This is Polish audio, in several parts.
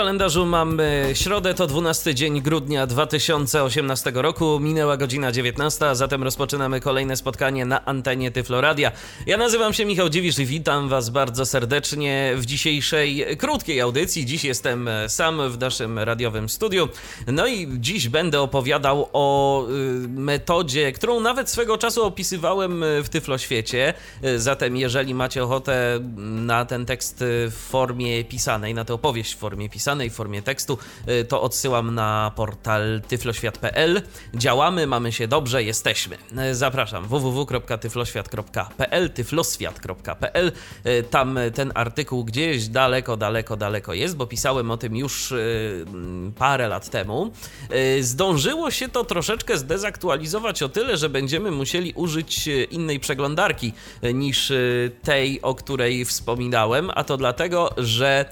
Kalendarzu mamy środę, to 12 dzień grudnia 2018 roku. Minęła godzina 19, a zatem rozpoczynamy kolejne spotkanie na antenie Tyfloradia. Ja nazywam się Michał Dziwisz i witam Was bardzo serdecznie w dzisiejszej krótkiej audycji. Dziś jestem sam w naszym radiowym studiu. No i dziś będę opowiadał o y, metodzie, którą nawet swego czasu opisywałem w Tyfloświecie. Y, zatem jeżeli macie ochotę na ten tekst w formie pisanej, na tę opowieść w formie pisanej, pisanej, formie tekstu, y, to odsyłam na portal tyfloświat.pl. Działamy, mamy się dobrze, jesteśmy. Y, zapraszam www.tyfloświat.pl, tyfloswiat.pl. Y, tam ten artykuł gdzieś daleko, daleko, daleko jest, bo pisałem o tym już mm, parę lat temu. Zdążyło się to troszeczkę zdezaktualizować o tyle, że będziemy musieli użyć innej przeglądarki niż tej, o której wspominałem, a to dlatego, że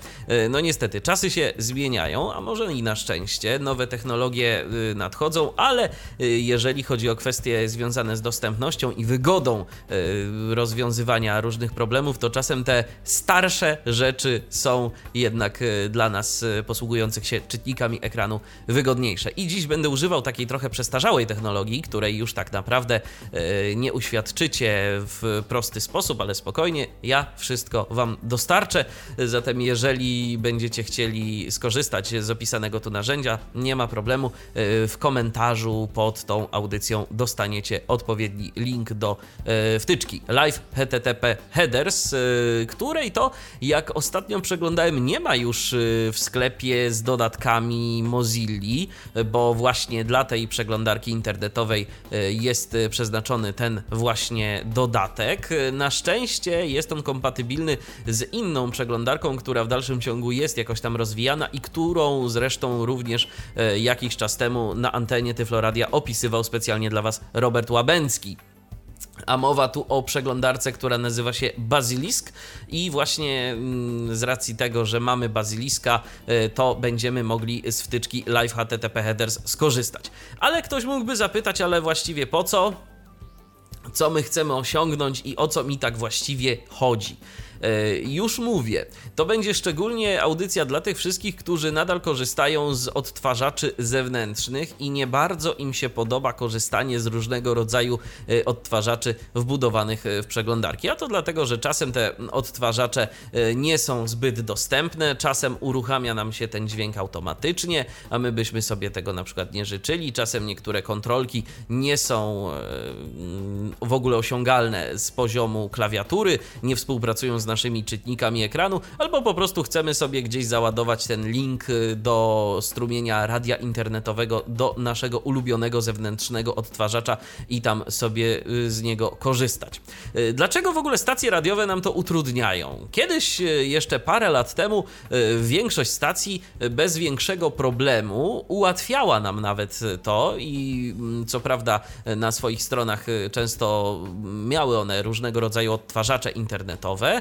no niestety czasy się zmieniają, a może i na szczęście. Nowe technologie y, nadchodzą, ale y, jeżeli chodzi o kwestie związane z dostępnością i wygodą y, rozwiązywania różnych problemów, to czasem te starsze rzeczy są jednak dla nas posługujących się czytnikami ekranu wygodniejsze. I dziś będę używał takiej trochę przestarzałej technologii, której już tak naprawdę nie uświadczycie w prosty sposób, ale spokojnie, ja wszystko Wam dostarczę. Zatem jeżeli będziecie chcieli skorzystać z opisanego tu narzędzia, nie ma problemu. E, w komentarzu pod tą audycją dostaniecie odpowiedni link do e, wtyczki live http headers, e, której to, jak ostatnio przeglądałem, nie ma już w sklepie z dodatkami Mozilli, bo właśnie dla tej przeglądarki internetowej jest przeznaczony ten właśnie dodatek. Na szczęście jest on kompatybilny z inną przeglądarką, która w dalszym ciągu jest jakoś tam rozwijana rozwijana i którą zresztą również e, jakiś czas temu na antenie Tyfloradia opisywał specjalnie dla Was Robert Łabęcki. A mowa tu o przeglądarce, która nazywa się Basilisk, i właśnie mm, z racji tego, że mamy Basiliska, e, to będziemy mogli z wtyczki Live HTTP Headers skorzystać. Ale ktoś mógłby zapytać, ale właściwie po co? Co my chcemy osiągnąć i o co mi tak właściwie chodzi? E, już mówię, to będzie szczególnie audycja dla tych wszystkich, którzy nadal korzystają z odtwarzaczy zewnętrznych i nie bardzo im się podoba korzystanie z różnego rodzaju e, odtwarzaczy wbudowanych e, w przeglądarki. A to dlatego, że czasem te odtwarzacze nie są zbyt dostępne, czasem uruchamia nam się ten dźwięk automatycznie, a my byśmy sobie tego na przykład nie życzyli. Czasem niektóre kontrolki nie są w ogóle osiągalne z poziomu klawiatury, nie współpracują z naszymi czytnikami ekranu, albo po prostu chcemy sobie gdzieś załadować ten link y, do strumienia radia internetowego do naszego ulubionego zewnętrznego odtwarzacza i tam sobie y, z niego korzystać. Y, dlaczego w ogóle stacje radiowe nam to utrudniają? Kiedyś, jeszcze parę lat temu, większość stacji bez większego problemu ułatwiała nam nawet to i mm, co prawda na swoich stronach często miały one różnego rodzaju odtwarzacze internetowe,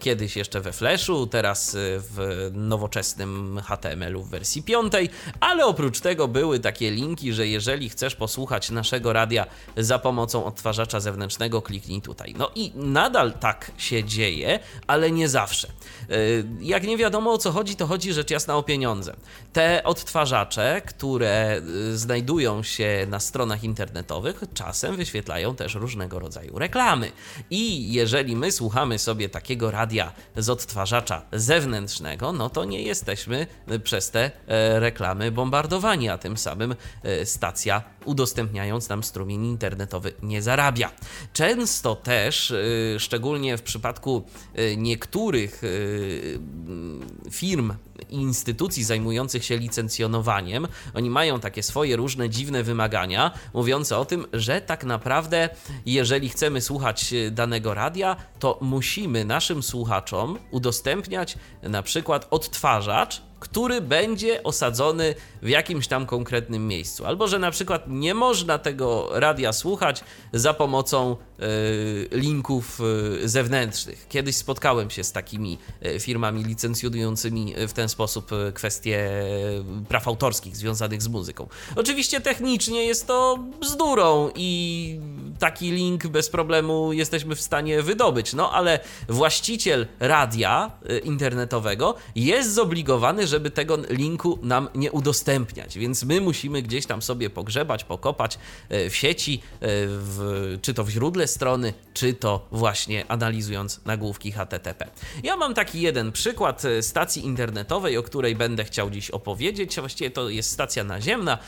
kiedyś jeszcze we Flashu, teraz e, w nowoczesnym HTML-u w wersji 5, ale oprócz tego były takie linki, że jeżeli chcesz posłuchać naszego radia za pomocą odtwarzacza zewnętrznego, kliknij tutaj. No i nadal tak się dzieje, ale nie zawsze. E, jak nie wiadomo o co chodzi, to chodzi rzecz jasna o pieniądze. Te odtwarzacze, które znajdują się na stronach internetowych, czasem wyświetlają też różnego rodzaju reklamy. I jeżeli my słuchamy sobie takiego takiego radia z odtwarzacza zewnętrznego, no to nie jesteśmy przez te e, reklamy bombardowani, a tym samym e, stacja udostępniając nam strumień internetowy nie zarabia. Często też, e, szczególnie w przypadku niektórych firm instytucji zajmujących się licencjonowaniem, oni mają takie swoje różne dziwne wymagania, mówiące o tym, że tak naprawdę, jeżeli chcemy słuchać danego radia, to musimy naszym słuchaczom udostępniać na przykład odtwarzacz, który będzie osadzony w jakimś tam konkretnym miejscu. Albo że na przykład nie można tego radia słuchać za pomocą y, linków y, zewnętrznych. Kiedyś spotkałem się z takimi y, firmami licencjonującymi w ten sposób kwestie praw autorskich związanych z muzyką. Oczywiście technicznie jest to bzdurą i taki link bez problemu jesteśmy w stanie wydobyć, no ale właściciel radia internetowego jest zobligowany, żeby tego linku nam nie udostępniać, więc my musimy gdzieś tam sobie pogrzebać, pokopać e, w sieci, e, w, czy to w źródle strony, czy to właśnie analizując nagłówki HTTP. Ja mam taki jeden przykład stacji internetowej, o której będę chciał dziś opowiedzieć. Właściwie to jest stacja naziemna,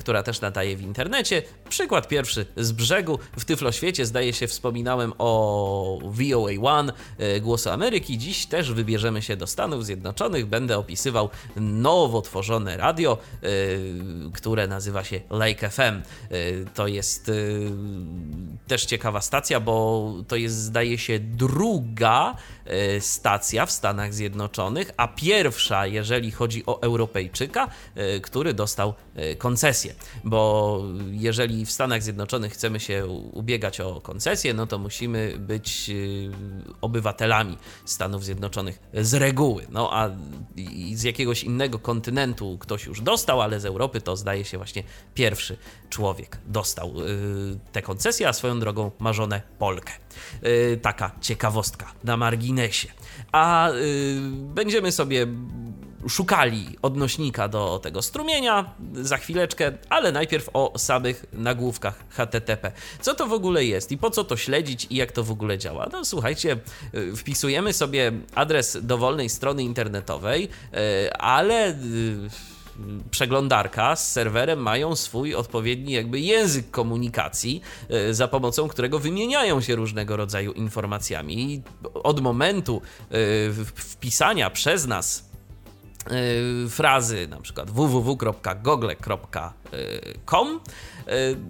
która też nadaje w internecie. Przykład pierwszy z brzegu. W Tyfloświecie zdaje się wspominałem o VOA One, Głosu Ameryki. Dziś też wybierzemy się do Stanów Zjednoczonych. Będę opisywał nowo tworzone radio, y, które nazywa się Lake FM. Y, to jest też ciekawa stacja, bo to jest zdaje się druga stacja w Stanach Zjednoczonych, a pierwsza, jeżeli chodzi o Europejczyka, który dostał koncesję. Bo jeżeli w Stanach Zjednoczonych chcemy się ubiegać o koncesję, no to musimy być obywatelami Stanów Zjednoczonych z reguły. No a z jakiegoś innego kontynentu ktoś już dostał, ale z Europy to zdaje się właśnie pierwszy człowiek dostał tę koncesję, a swoją drogą marzone Polkę. Yy, taka ciekawostka na marginesie. A yy, będziemy sobie szukali odnośnika do tego strumienia za chwileczkę, ale najpierw o samych nagłówkach HTTP. Co to w ogóle jest i po co to śledzić i jak to w ogóle działa? No słuchajcie, y, wpisujemy sobie adres dowolnej strony internetowej, y, ale y, przeglądarka z serwerem mają swój odpowiedni jakby język komunikacji, za pomocą którego wymieniają się różnego rodzaju informacjami. I od momentu wpisania przez nas Y, frazy na przykład www.google.com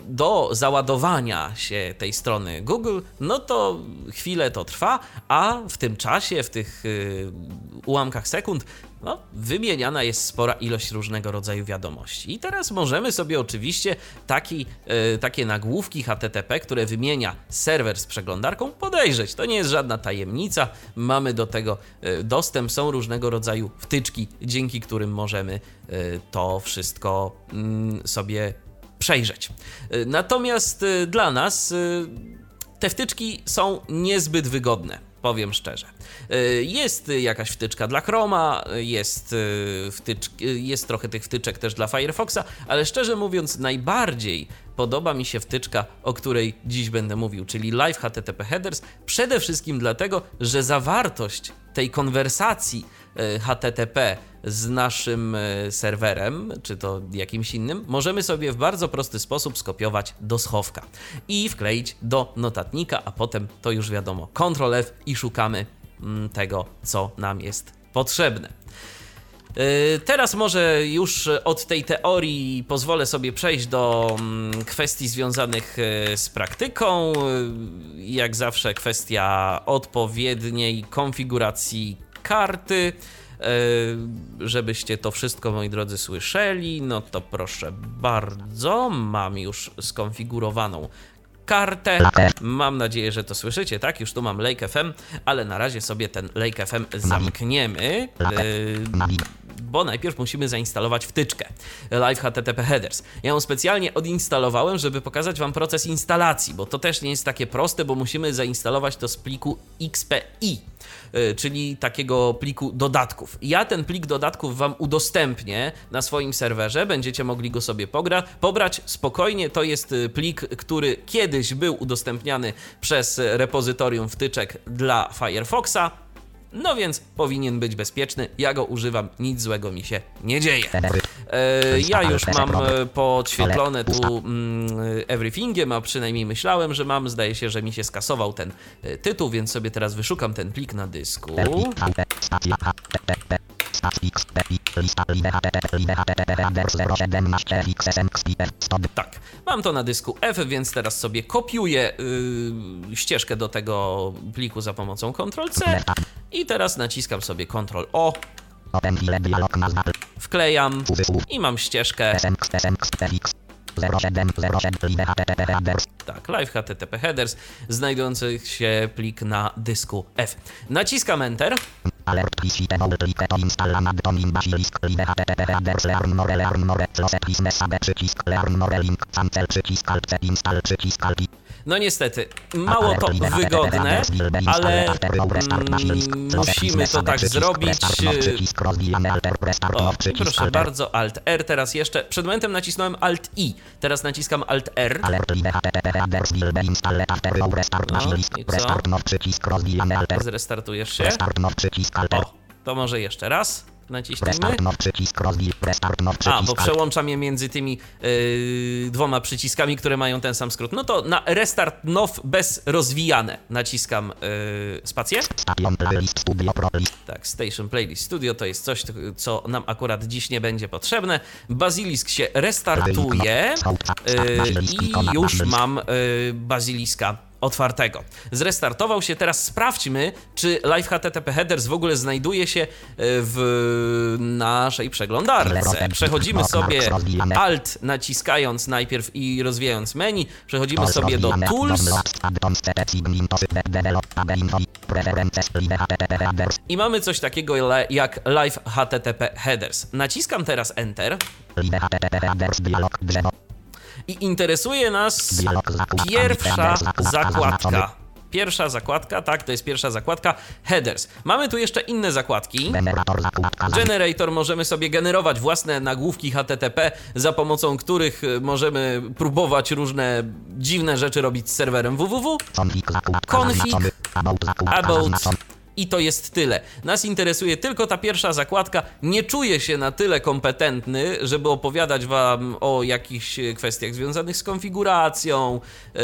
do załadowania się tej strony Google, no to chwilę to trwa, a w tym czasie, w tych ułamkach sekund no, wymieniana jest spora ilość różnego rodzaju wiadomości. I teraz możemy sobie oczywiście taki, e, takie nagłówki HTTP, które wymienia serwer z przeglądarką, podejrzeć. To nie jest żadna tajemnica. Mamy do tego e, dostęp, są różnego rodzaju wtyczki, dzięki którym możemy e, to wszystko mm, sobie przejrzeć. Natomiast dla nas te wtyczki są niezbyt wygodne powiem szczerze. Y, jest jakaś wtyczka dla Chroma, jest, y, wtycz, jest trochę tych wtyczek też dla Firefoxa, ale szczerze mówiąc, najbardziej podoba mi się wtyczka, o której dziś będę mówił, czyli Live HTTP Headers, przede wszystkim dlatego, że zawartość tej konwersacji HTTP z naszym e, serwerem, czy to jakimś innym, możemy sobie w bardzo prosty sposób skopiować do schowka i wkleić do notatnika, a potem to już wiadomo, Ctrl F i szukamy mm, tego, co nam jest potrzebne. E, teraz może już od tej teorii pozwolę sobie przejść do mm, kwestii związanych e, z praktyką. Jak zawsze kwestia odpowiedniej konfiguracji karty. E, żebyście to wszystko, moi drodzy, słyszeli, no to proszę bardzo, mam już skonfigurowaną kartę. Mam nadzieję, że to słyszycie, tak? Już tu mam Lake FM, ale na razie sobie ten Lake FM zamkniemy. E, bo najpierw musimy zainstalować wtyczkę Live HTTP Headers. Ja ją specjalnie odinstalowałem, żeby pokazać Wam proces instalacji, bo to też nie jest takie proste, bo musimy zainstalować to z pliku XPI e, czyli takiego pliku dodatków. Ja ten plik dodatków Wam udostępnię na swoim serwerze, będziecie mogli go sobie pogra pobrać spokojnie. To jest e, plik, który kiedyś był udostępniany przez repozytorium wtyczek dla Firefoxa. No więc powinien być bezpieczny. Ja go używam, nic złego mi się nie dzieje. E, ja już mam e, podświetlone tu mm, everythingiem, a przynajmniej myślałem, że mam. Zdaje się, że mi się skasował ten e, tytuł, więc sobie teraz wyszukam ten plik na dysku. Tak, mam to na dysku F, więc teraz sobie kopiuję yy, ścieżkę do tego pliku za pomocą Ctrl-C i teraz naciskam sobie Ctrl-O, wklejam i mam ścieżkę. Tak, live HTTP headers, znajdujący się plik na dysku F. Naciskam Enter. Alert PC table click to installa Madton in basilisk live http headers learn more learn more close please message przycisk learn more link cancel przycisk alt install przycisk alt. No niestety, mało to wygodne, ale mm, musimy to tak zrobić. O, proszę bardzo, Alt R. Teraz jeszcze, przed momentem nacisnąłem Alt I, teraz naciskam Alt R. No, i co? Zrestartujesz się? O, to może jeszcze raz. Naciśnijmy. A, bo przełączam je między tymi yy, dwoma przyciskami, które mają ten sam skrót. No to na Restart Now bez rozwijane naciskam yy, spację. Tak, Station Playlist Studio to jest coś, co nam akurat dziś nie będzie potrzebne. Bazilisk się restartuje yy, i już mam yy, Baziliska otwartego. Zrestartował się, teraz sprawdźmy, czy Live HTTP Headers w ogóle znajduje się w naszej przeglądarce. Przechodzimy sobie Alt naciskając najpierw i rozwijając menu, przechodzimy sobie do Tools i mamy coś takiego jak Live HTTP Headers. Naciskam teraz Enter. I interesuje nas pierwsza zakładka. Pierwsza zakładka, tak, to jest pierwsza zakładka, headers. Mamy tu jeszcze inne zakładki. Generator, możemy sobie generować własne nagłówki HTTP, za pomocą których możemy próbować różne dziwne rzeczy robić z serwerem www. Config, about, i to jest tyle. Nas interesuje tylko ta pierwsza zakładka. Nie czuję się na tyle kompetentny, żeby opowiadać Wam o jakichś kwestiach związanych z konfiguracją, yy,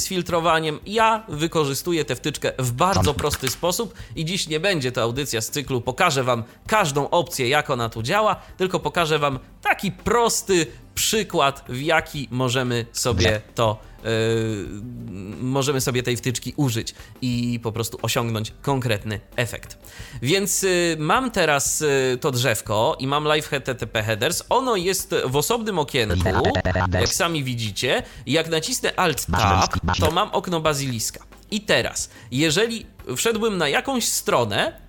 z filtrowaniem. Ja wykorzystuję tę wtyczkę w bardzo prosty sposób i dziś nie będzie to audycja z cyklu pokażę Wam każdą opcję, jak ona tu działa, tylko pokażę Wam taki prosty przykład, w jaki możemy sobie to możemy sobie tej wtyczki użyć i po prostu osiągnąć konkretny efekt. Więc yy, mam teraz yy, to drzewko i mam live HTTP headers. Ono jest w osobnym okienku, jak sami widzicie. Jak nacisnę Alt Tab, to mam okno baziliska. I teraz, jeżeli wszedłbym na jakąś stronę,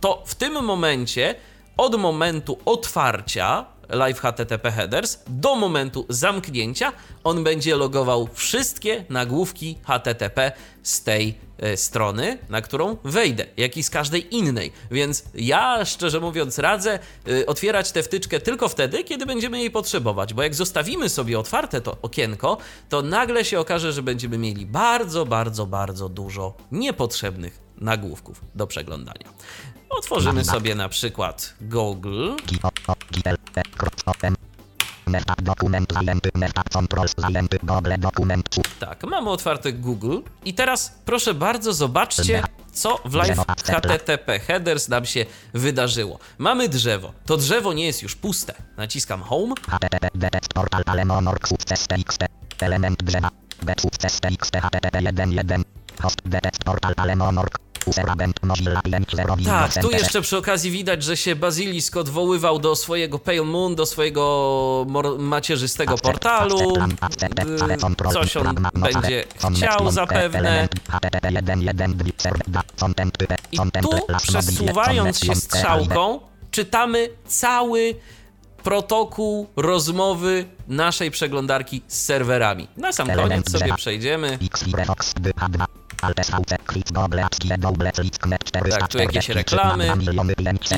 to w tym momencie, od momentu otwarcia live HTTP headers do momentu zamknięcia on będzie logował wszystkie nagłówki HTTP z tej e, strony, na którą wejdę, jak i z każdej innej. Więc ja, szczerze mówiąc, radzę e, otwierać tę wtyczkę tylko wtedy, kiedy będziemy jej potrzebować, bo jak zostawimy sobie otwarte to okienko, to nagle się okaże, że będziemy mieli bardzo, bardzo, bardzo dużo niepotrzebnych nagłówków do przeglądania. Otworzymy sobie na przykład Google. Tak, mamy otwarty Google i teraz proszę bardzo zobaczcie, co w live HTTP headers nam się wydarzyło. Mamy drzewo. To drzewo nie jest już puste. Naciskam Home. Element drzewa. Host portal tak, tu jeszcze przy okazji widać, że się Bazilisk odwoływał do swojego Pale Moon, do swojego macierzystego portalu. Coś on będzie chciał zapewne. I tu przesuwając się strzałką czytamy cały protokół rozmowy naszej przeglądarki z serwerami. Na sam koniec sobie przejdziemy. Tak, tu jakieś reklamy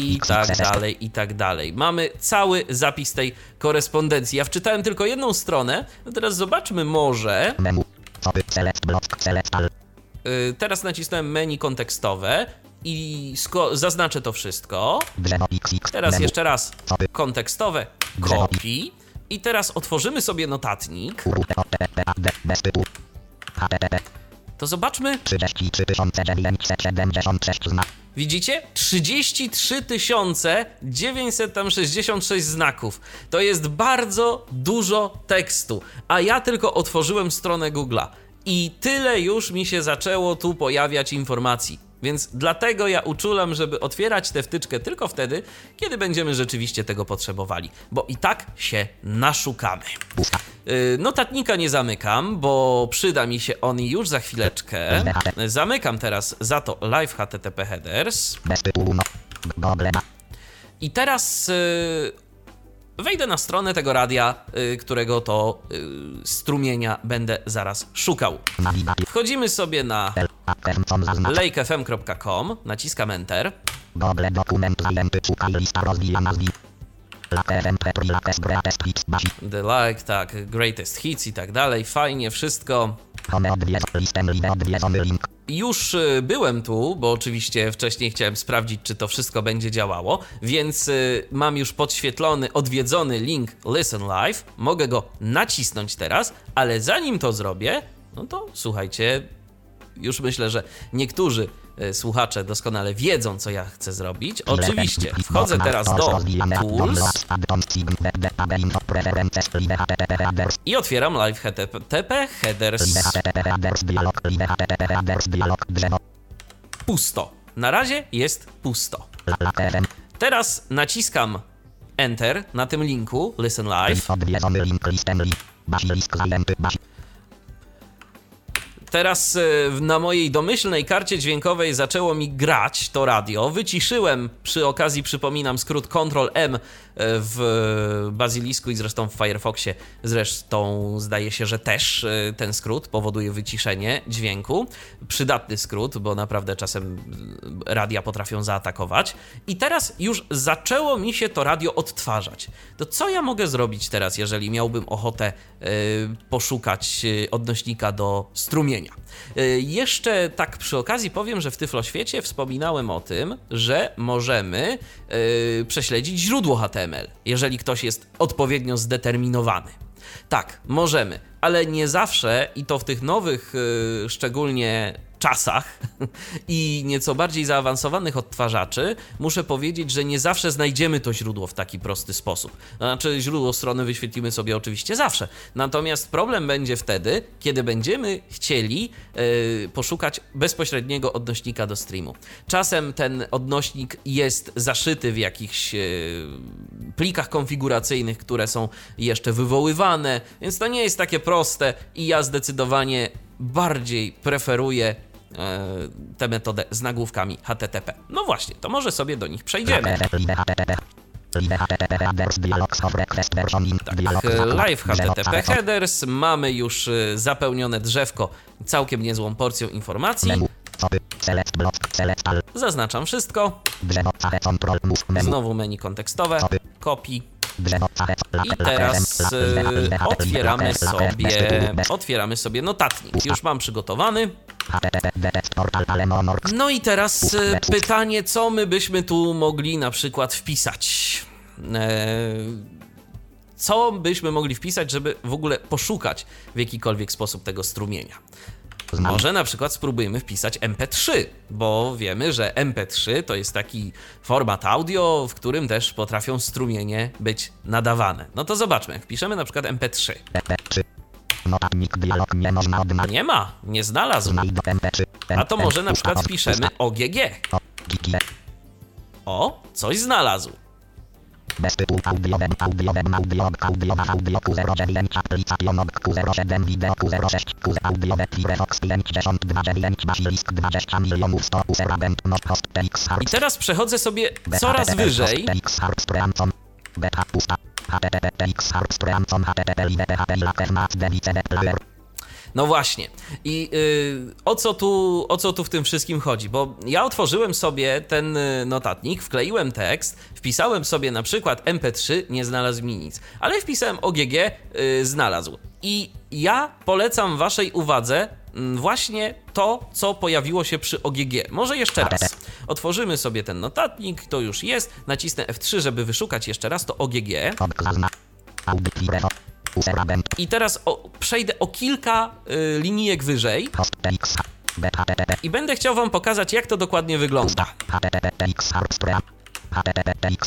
i tak dalej, i tak dalej. Mamy cały zapis tej korespondencji. Ja wczytałem tylko jedną stronę, no teraz zobaczmy może... Y, teraz nacisnąłem menu kontekstowe i zaznaczę to wszystko. Teraz jeszcze raz kontekstowe, copy. I teraz otworzymy sobie notatnik. To zobaczmy. 33 976 znak. Widzicie? 33 966 znaków. To jest bardzo dużo tekstu, a ja tylko otworzyłem stronę Google'a i tyle już mi się zaczęło tu pojawiać informacji. Więc dlatego ja uczulam, żeby otwierać tę wtyczkę tylko wtedy, kiedy będziemy rzeczywiście tego potrzebowali, bo i tak się naszukamy. Yy, Notatnika nie zamykam, bo przyda mi się on już za chwileczkę. Zamykam teraz za to live HTTP headers. No. I teraz y, wejdę na stronę tego radia, y, którego to y, strumienia będę zaraz szukał. Wchodzimy sobie na. lakefm.com, naciskam Enter. Google dokument zajęty. Szukaj lista rozwijana z. The Like, tak, Greatest Hits i tak dalej. Fajnie, wszystko. Już y, byłem tu, bo oczywiście wcześniej chciałem sprawdzić, czy to wszystko będzie działało, więc y, mam już podświetlony, odwiedzony link Listen Live. Mogę go nacisnąć teraz, ale zanim to zrobię, no to słuchajcie, już myślę, że niektórzy y, słuchacze doskonale wiedzą, co ja chcę zrobić. Oczywiście, wchodzę teraz do Tools i otwieram Live HTTP Headers. Pusto. Na razie jest pusto. Teraz naciskam Enter na tym linku Listen Live. Teraz e, na mojej domyślnej karcie dźwiękowej zaczęło mi grać to radio. Wyciszyłem przy okazji, przypominam, skrót Ctrl M e, w Bazylisku i zresztą w Firefoxie. Zresztą zdaje się, że też e, ten skrót powoduje wyciszenie dźwięku. Przydatny skrót, bo naprawdę czasem radia potrafią zaatakować. I teraz już zaczęło mi się to radio odtwarzać. To co ja mogę zrobić teraz, jeżeli miałbym ochotę poszukać odnośnika do strumienia? Y, Jeszcze tak przy okazji powiem, że w Tyfloświecie wspominałem o tym, że możemy y, prześledzić źródło HTML, jeżeli ktoś jest odpowiednio zdeterminowany. Tak, możemy, ale nie zawsze i to w tych nowych, y, szczególnie czasach i nieco bardziej zaawansowanych odtwarzaczy, muszę powiedzieć, że nie zawsze znajdziemy to źródło w taki prosty sposób. Znaczy, źródło strony wyświetlimy sobie oczywiście zawsze. Natomiast problem będzie wtedy, kiedy będziemy chcieli yy, poszukać bezpośredniego odnośnika do streamu. Czasem ten odnośnik jest zaszyty w jakichś yy, plikach konfiguracyjnych, które są jeszcze wywoływane, więc to nie jest takie proste i ja zdecydowanie bardziej preferuję tę metodę z nagłówkami HTTP. No właśnie, to może sobie do nich przejdziemy. Tak, live HTTP headers, mamy już e, zapełnione drzewko całkiem niezłą porcją informacji. Zaznaczam wszystko. Znowu menu kontekstowe, kopii. I teraz y, otwieramy sobie, otwieramy sobie notatnik. Już mam przygotowany. No i teraz y, pytanie, co my byśmy tu mogli na przykład wpisać? E, co byśmy mogli wpisać, żeby w ogóle poszukać w jakikolwiek sposób tego strumienia? Może na przykład spróbujemy wpisać MP3, bo wiemy, że MP3 to jest taki format audio, w którym też potrafią strumienie być nadawane. No to zobaczmy, wpiszemy na przykład MP3. Notatnik dialog nie można odnaleźć. Nie ma, nie znalazł. MP3. A to może na przykład wpiszemy OGG. O, coś znalazł. Bez tytułu audiowem, audiowem, audiowem, audiowa, audio, Q09, aplikacjonog, Q07, wideo, Q06, Q audiowe, Firefox 529, basilisk 20 milionów 100, userabent, not host, TX, I teraz przechodzę sobie coraz wyżej. TX, hard, streamcon, beta, pusta, http, TX, hard, streamcon, http, live, http, laker, mat, debice, player. No właśnie. I y, o, co tu, o co tu w tym wszystkim chodzi? Bo ja otworzyłem sobie ten y, notatnik, wkleiłem tekst, wpisałem sobie na przykład MP3, nie znalazł mi nic, ale wpisałem OGG, y, znalazł. I ja polecam Waszej uwadze mm, właśnie to, co pojawiło się przy OGG. Może jeszcze raz. Otworzymy sobie ten notatnik, to już jest. Nacisnę F3, żeby wyszukać jeszcze raz to OGG. I teraz o, przejdę o kilka y, linijek wyżej. I będę chciał Wam pokazać, jak to dokładnie wygląda. Httpx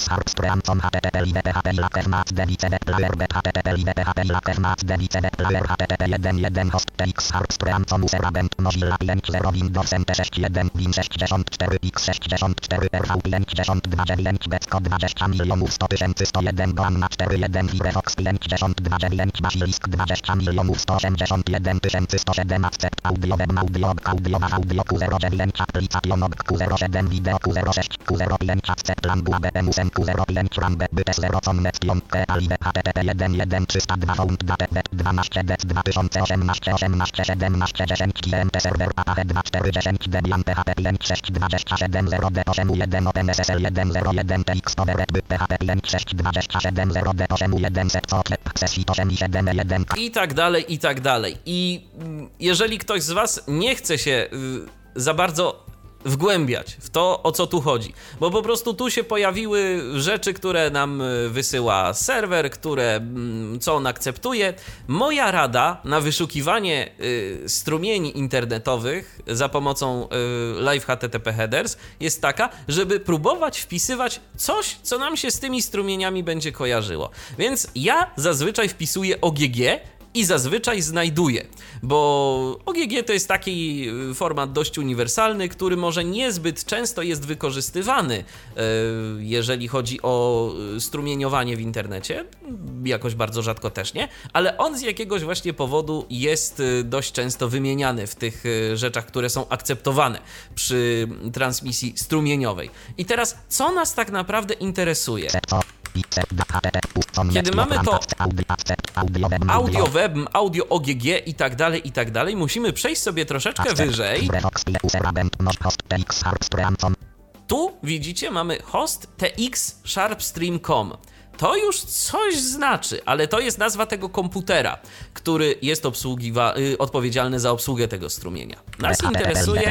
com http live php laker mat dbcd player b http live php laker mat dbcd player http 1 host tx harpstream com usera band mozilla 5.0 windows mt 6.1 win 64 x 64 rv 52 9 becko 20 milionów 100 tysięcy 101 boan na 4.1 firefox 52 9 basilisk 20 milionów 181 tysięcy 107 accept audio web audio audio audio q09 aplikacjon q07 wideo q06 q05 accept lambu abm usen q05 ram bytes 0 com net 5 alive http 1 302 found date web 12 dec 2018 18 17 10 gmt serwer ph 2410 debian php 5 6 27 0 d 8 1 opnssl 1 0 1 tx by php 5 6 27 0 d 8 1 set oclep sesji 8 i 7 1 I tak dalej, i tak dalej. I mm, jeżeli ktoś z Was nie chce się y, za bardzo wgłębiać w to, o co tu chodzi. Bo po prostu tu się pojawiły rzeczy, które nam y, wysyła serwer, które mm, co on akceptuje. Moja rada na wyszukiwanie y, strumieni internetowych za pomocą y, live HTTP headers jest taka, żeby próbować wpisywać coś, co nam się z tymi strumieniami będzie kojarzyło. Więc ja zazwyczaj wpisuję OGG, i zazwyczaj znajduję, bo OGG to jest taki y, format dość uniwersalny, który może niezbyt często jest wykorzystywany, y, jeżeli chodzi o y, strumieniowanie w internecie, jakoś bardzo rzadko też nie, ale on z jakiegoś właśnie powodu jest dość często wymieniany w tych rzeczach, które są akceptowane przy transmisji strumieniowej. I teraz, co nas tak naprawdę interesuje? Kiedy mamy to audio web, audio OGG i tak dalej, i tak dalej, musimy przejść sobie troszeczkę wyżej. Tu widzicie, mamy host tx sharpstream.com. To już coś znaczy, ale to jest nazwa tego komputera, który jest obsługiwa- y, odpowiedzialny za obsługę tego strumienia. Nas interesuje.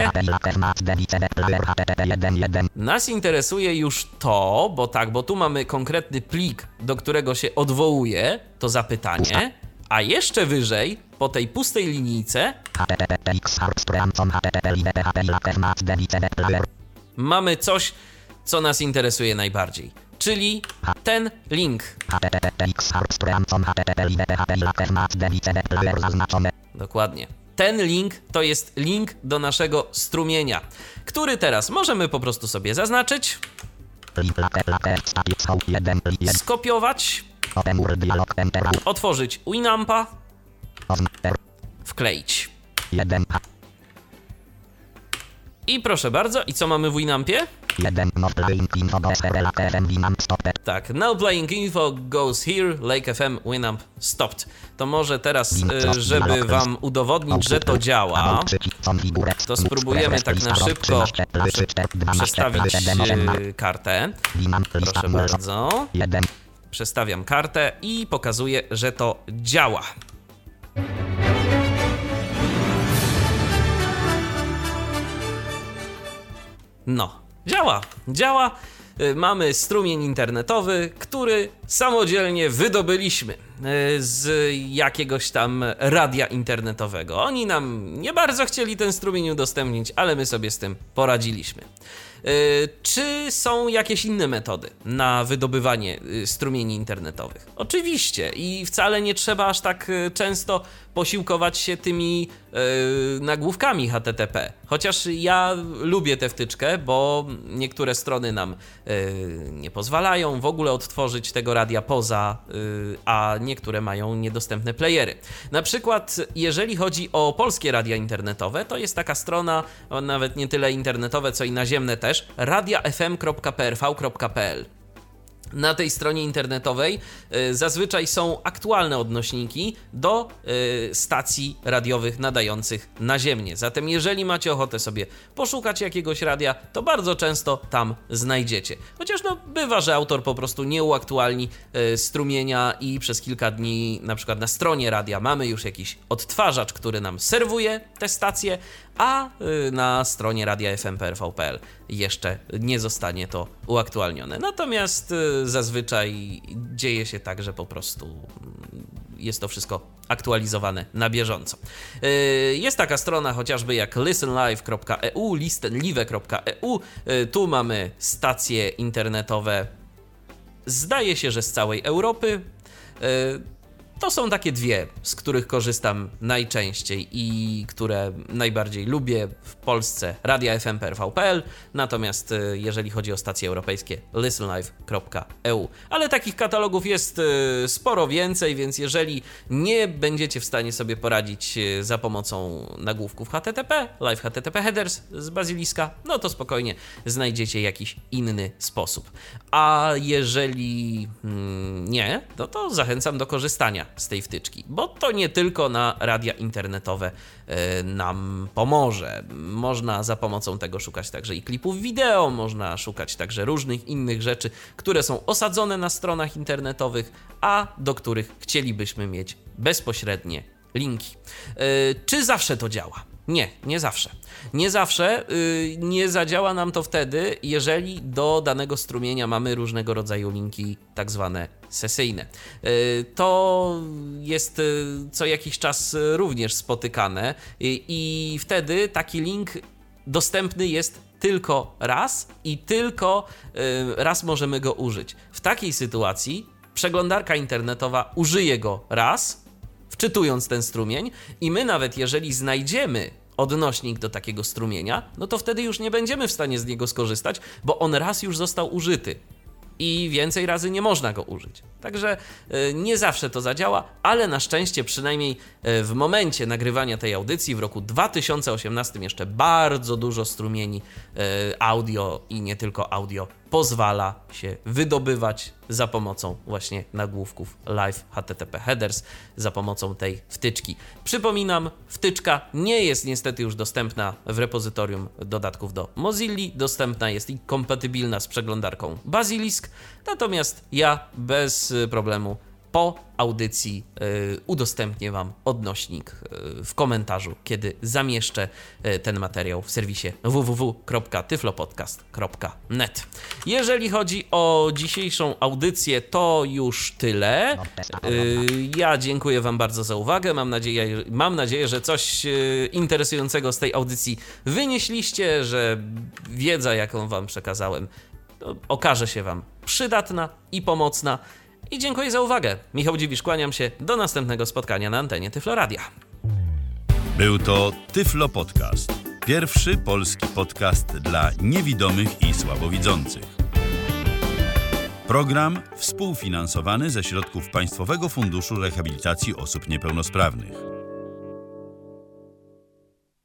Nas interesuje już to, bo tak, bo tu mamy konkretny plik, do którego się odwołuje to zapytanie, a jeszcze wyżej, po tej pustej linijce, mamy coś, co nas interesuje najbardziej czyli ten link. Dokładnie. Ten link to jest link do naszego strumienia, który teraz możemy po prostu sobie zaznaczyć, skopiować, otworzyć Winampa, wkleić. I proszę bardzo, i co mamy w Winampie? Tak, now playing info goes here, Lake FM Winamp stopped. To może teraz, y, żeby wam udowodnić, że to działa, to spróbujemy tak na szybko przestawić kartę. Proszę bardzo. Przestawiam kartę i pokazuję, że to działa. No, działa, działa. Y, mamy strumień internetowy, który samodzielnie wydobyliśmy z jakiegoś tam radia internetowego. Oni nam nie bardzo chcieli ten strumień udostępnić, ale my sobie z tym poradziliśmy. Y, czy są jakieś inne metody na wydobywanie strumieni internetowych? Oczywiście i wcale nie trzeba aż tak często posiłkować się tymi nagłówkami HTTP. Chociaż ja lubię tę wtyczkę, bo niektóre strony nam nie pozwalają w ogóle odtworzyć tego radia poza, a niektóre mają niedostępne playery. Na przykład, jeżeli chodzi o polskie radia internetowe, to jest taka strona, nawet nie tyle internetowe, co i naziemne też, radiafm.prv.pl. Na tej stronie internetowej y, zazwyczaj są aktualne odnośniki do y, stacji radiowych nadających naziemnie. Zatem, jeżeli macie ochotę sobie poszukać jakiegoś radia, to bardzo często tam znajdziecie. Chociaż no, bywa, że autor po prostu nie uaktualni y, strumienia i przez kilka dni, na przykład na stronie radia, mamy już jakiś odtwarzacz, który nam serwuje te stacje, a na stronie radia fmprv.pl jeszcze nie zostanie to uaktualnione. Natomiast zazwyczaj dzieje się tak, że po prostu jest to wszystko aktualizowane na bieżąco. E, jest taka strona chociażby jak listenlive.eu, listenlive.eu. E, tu mamy stacje internetowe, zdaje się, że z całej Europy. To są takie dwie, z których korzystam najczęściej i które najbardziej lubię w Polsce. Radia FM PRV.pl, natomiast e, jeżeli chodzi o stacje europejskie, listenlive.eu. Ale takich katalogów jest e, sporo więcej, więc jeżeli nie będziecie w stanie sobie poradzić e, za pomocą nagłówków HTTP, live HTTP headers z Baziliska, no to spokojnie znajdziecie jakiś inny sposób. A jeżeli mm, nie, no to zachęcam do korzystania z tej wtyczki, bo to nie tylko na radia internetowe e, nam pomoże. Można za pomocą tego szukać także i klipów wideo, można szukać także różnych innych rzeczy, które są osadzone na stronach internetowych, a do których chcielibyśmy mieć bezpośrednie linki. E, czy zawsze to działa? Nie, nie zawsze. Nie zawsze yy, nie zadziała nam to wtedy, jeżeli do danego strumienia mamy różnego rodzaju linki, tak zwane sesyjne. Yy, to jest yy, co jakiś czas również spotykane, i wtedy taki link dostępny jest tylko raz i tylko y, raz możemy go użyć. W takiej sytuacji przeglądarka internetowa użyje go raz wczytując ten strumień, i my nawet jeżeli znajdziemy odnośnik do takiego strumienia, no to wtedy już nie będziemy w stanie z niego skorzystać, bo on raz już został użyty i więcej razy nie można go użyć. Także e, nie zawsze to zadziała, ale na szczęście przynajmniej e, w momencie nagrywania tej audycji w roku 2018 jeszcze bardzo dużo strumieni e, audio i nie tylko audio pozwala się wydobywać za pomocą właśnie nagłówków live HTTP headers, za pomocą tej wtyczki. Przypominam, wtyczka nie jest niestety już dostępna w repozytorium dodatków do Mozilla, dostępna jest i kompatybilna z przeglądarką Basilisk, natomiast ja bez problemu po audycji y, udostępnię Wam odnośnik y, w komentarzu, kiedy zamieszczę y, ten materiał w serwisie www.tyflopodcast.net. Jeżeli chodzi o dzisiejszą audycję, to już tyle. Ja dziękuję Wam bardzo za uwagę. Mam nadzieję, mam nadzieję że coś interesującego z tej audycji wynieśliście, że wiedza, jaką Wam przekazałem, okaże się Wam przydatna i pomocna. I dziękuję za uwagę. Michał Dziwisz, kłaniam się. Do następnego spotkania na antenie Tyfloradia. Był to Tyflo Podcast. Pierwszy polski podcast dla niewidomych i słabowidzących. Program współfinansowany ze środków Państwowego Funduszu Rehabilitacji Osób Niepełnosprawnych.